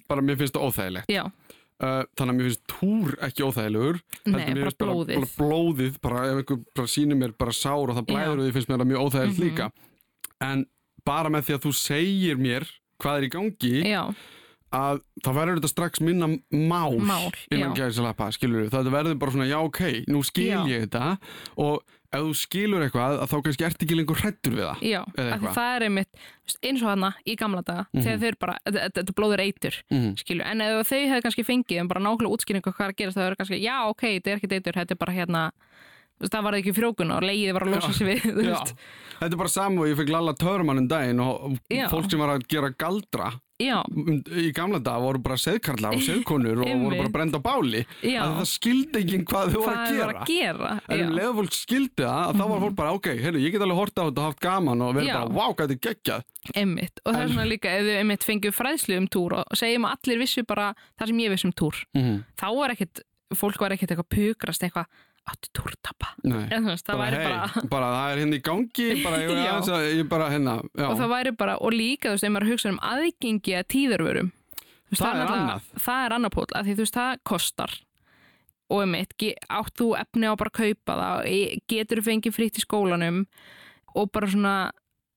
bara mér finnst það óþægilegt. Uh, þannig að mér finnst túr ekki óþægilegur nei, bara blóðið. bara blóðið bara ef einhver bara sýnir mér bara sár og það blæður því finnst mér það mjög óþægilegt Mhm. líka. En bara með því að þú segir mér hvað er í gangi já, að það verður þetta strax minna mál, Mál, innan já. gæðisalappa skilur við, það verður bara svona já ok nú skil Já. ég þetta og ef þú skilur eitthvað að þá kannski ert ekki lengur hrættur við það já, það er einmitt eins og hana í gamla daga Mhm. þegar þau eru bara, þetta- blóður eitur mm. skilju, en ef þau hefði kannski fengið en bara nákvæmlega útskýringu hvað er að gerast það er kannski, já ok, þetta er ekki eitur, þetta er bara hérna það var ekki frjókun og leiðið var að losa sig við, þetta er bara saman og ég fekk lalla törmann um daginn og Já. fólk sem var að gera galdra já, um- í gamla dag voru bara seðkarlar og seðkonur og voru bara Einmitt. brend á báli. Já, að það skildi enginn hvað þau voru að gera var að gera. en um já, leið fólk skildi það að þá var fólk bara ok, heyrðu, ég get alveg horta á þetta og haft gaman og verið bara, wow, hvað þetta er geggjað. Einmitt, og það er En- svona líka ef þau einmitt fengið fræðslu um túr og segjum að allir vissu bara það sem ég viss um túr mm þá var ekkit, fólk var ekkit eitthvað pukrast eitthvað áttu túrtappa það væri hey, bara bara það er hérna í gangi bara, ég, að, ég bara hérna og það væri bara, og líka þú veist, ef maður hugsa um aðgengi að tíðarvörum veist, Það er annað. það er annar pól, af því þú veist, það kostar. Og um eitt, átt þú efni á bara að kaupa það, getur fengið fritt í skólanum og bara svona,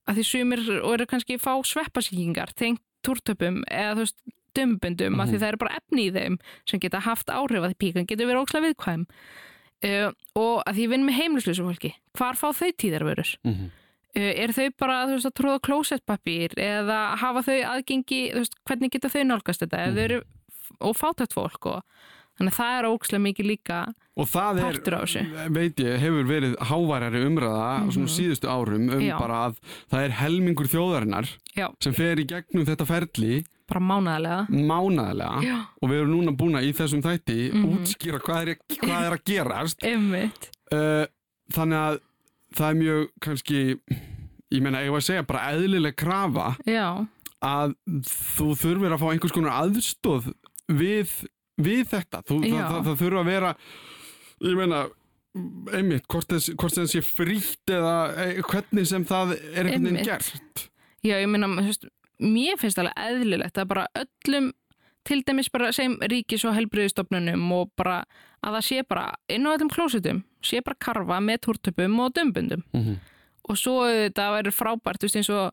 að því sumir og eru kannski að fá sveppasíkingar tengt túrtöpum eða þú veist dömbundum, af því Mhm. það eru bara efni í þeim sem geta haft áhrif að því píkan getur verið ókslega viðkvæm uh, og að því ég vinn með heimlislösu fólki hvar fá þau tíðarvörur? Mhm. Uh, er þau bara veist, að tróða klósettpapír eða hafa þau aðgengi veist, hvernig geta þau nálgast þetta mm. -hmm. eru, og fátætt fólk og, þannig að það er ókslega mikið líka og það er, partur af þessu. veit ég, hefur verið háværari umræða mm svona síðustu árum um Já. bara að það er helmingur þjóðarinnar já, sem fer í gegnum þetta ferli bara mánaðarlega. mánaðlega já, og við erum núna búin að í þessum þætti Mhm. útskýra hvað er, hvað er að gerast. Einmitt. Uh, þannig að það er mjög kannski ég meina, ég var að segja bara eðlileg krafa já, að þú þurfir að fá einhvers konar aðstóð við, við þetta. Þú, það, það, það þurfa að vera ég meina einmitt, hvort þess sé frítt eða eh, hvernig sem það er einhvern veginn gert. Já, ég meina mér finnst alveg eðlilegt að bara öllum til dæmis bara segjum ríkis og helbriðistofnunum og bara að það sé bara inn á öllum klósitum sé bara karfa með túrtöpum og dömbundum. Mm -hmm. og svo þetta verður frábært þú veist eins og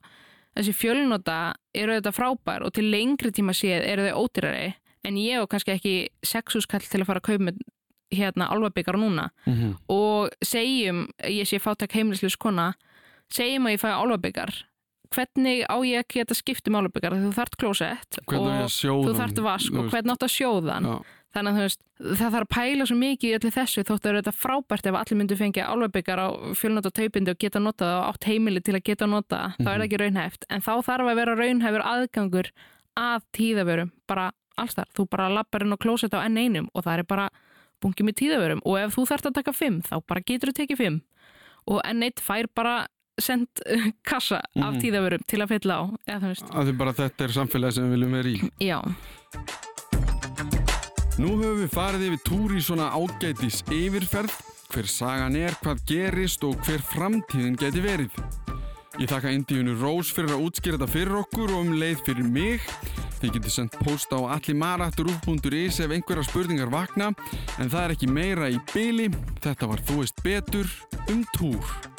þessi fjölnota eru þetta frábær og til lengri tíma séð eru þau ódýrari en ég og kannski ekki sexuskall til að fara að kaupa með hérna alvabyggar núna. Mhm. og segjum, ég sé fátak heimilisleis kona, segjum að ég fæ álfabyggar hvernig á ég að geta skipt um álfabyggar þú þarft klósett og þú þarft vask og hvernig átt að sjóðan já, þannig að veist, það þarf að pæla svo mikið í öllu þessu þótt að þetta frábært ef allir myndu fengja álfabyggar á fjölnóta taupindi og geta notað og átt heimili til að geta notað, þá er það ekki raunhæft. En þá þarf að vera raunhæfur aðgangur að tíðavörum, bara alls þar, þú bara lappar inn og klósett á enn einum og það er bara bungi með tíðavörum. Og ef þú þarft að taka fimm, þá bara getur þú tekið fimm. Og enn eitt fær bara sendt uh, kassa af Mhm. tíðavörum til að fylla á, eða að bara þetta er samfélagi sem við viljum vera í. Já, Nú höfum við farið yfir túr í svona ágætis yfirferð, hver sagan er, hvað gerist og hver framtíðin geti verið. Ég þakka Indíunu Rós fyrir að útskýra þetta fyrir okkur og um leið fyrir mig. Þið getur sendt post á allimaratturúf.is ef einhverja spurningar vakna, en það er ekki meira í byli. Þetta var Þú veist betur um túr.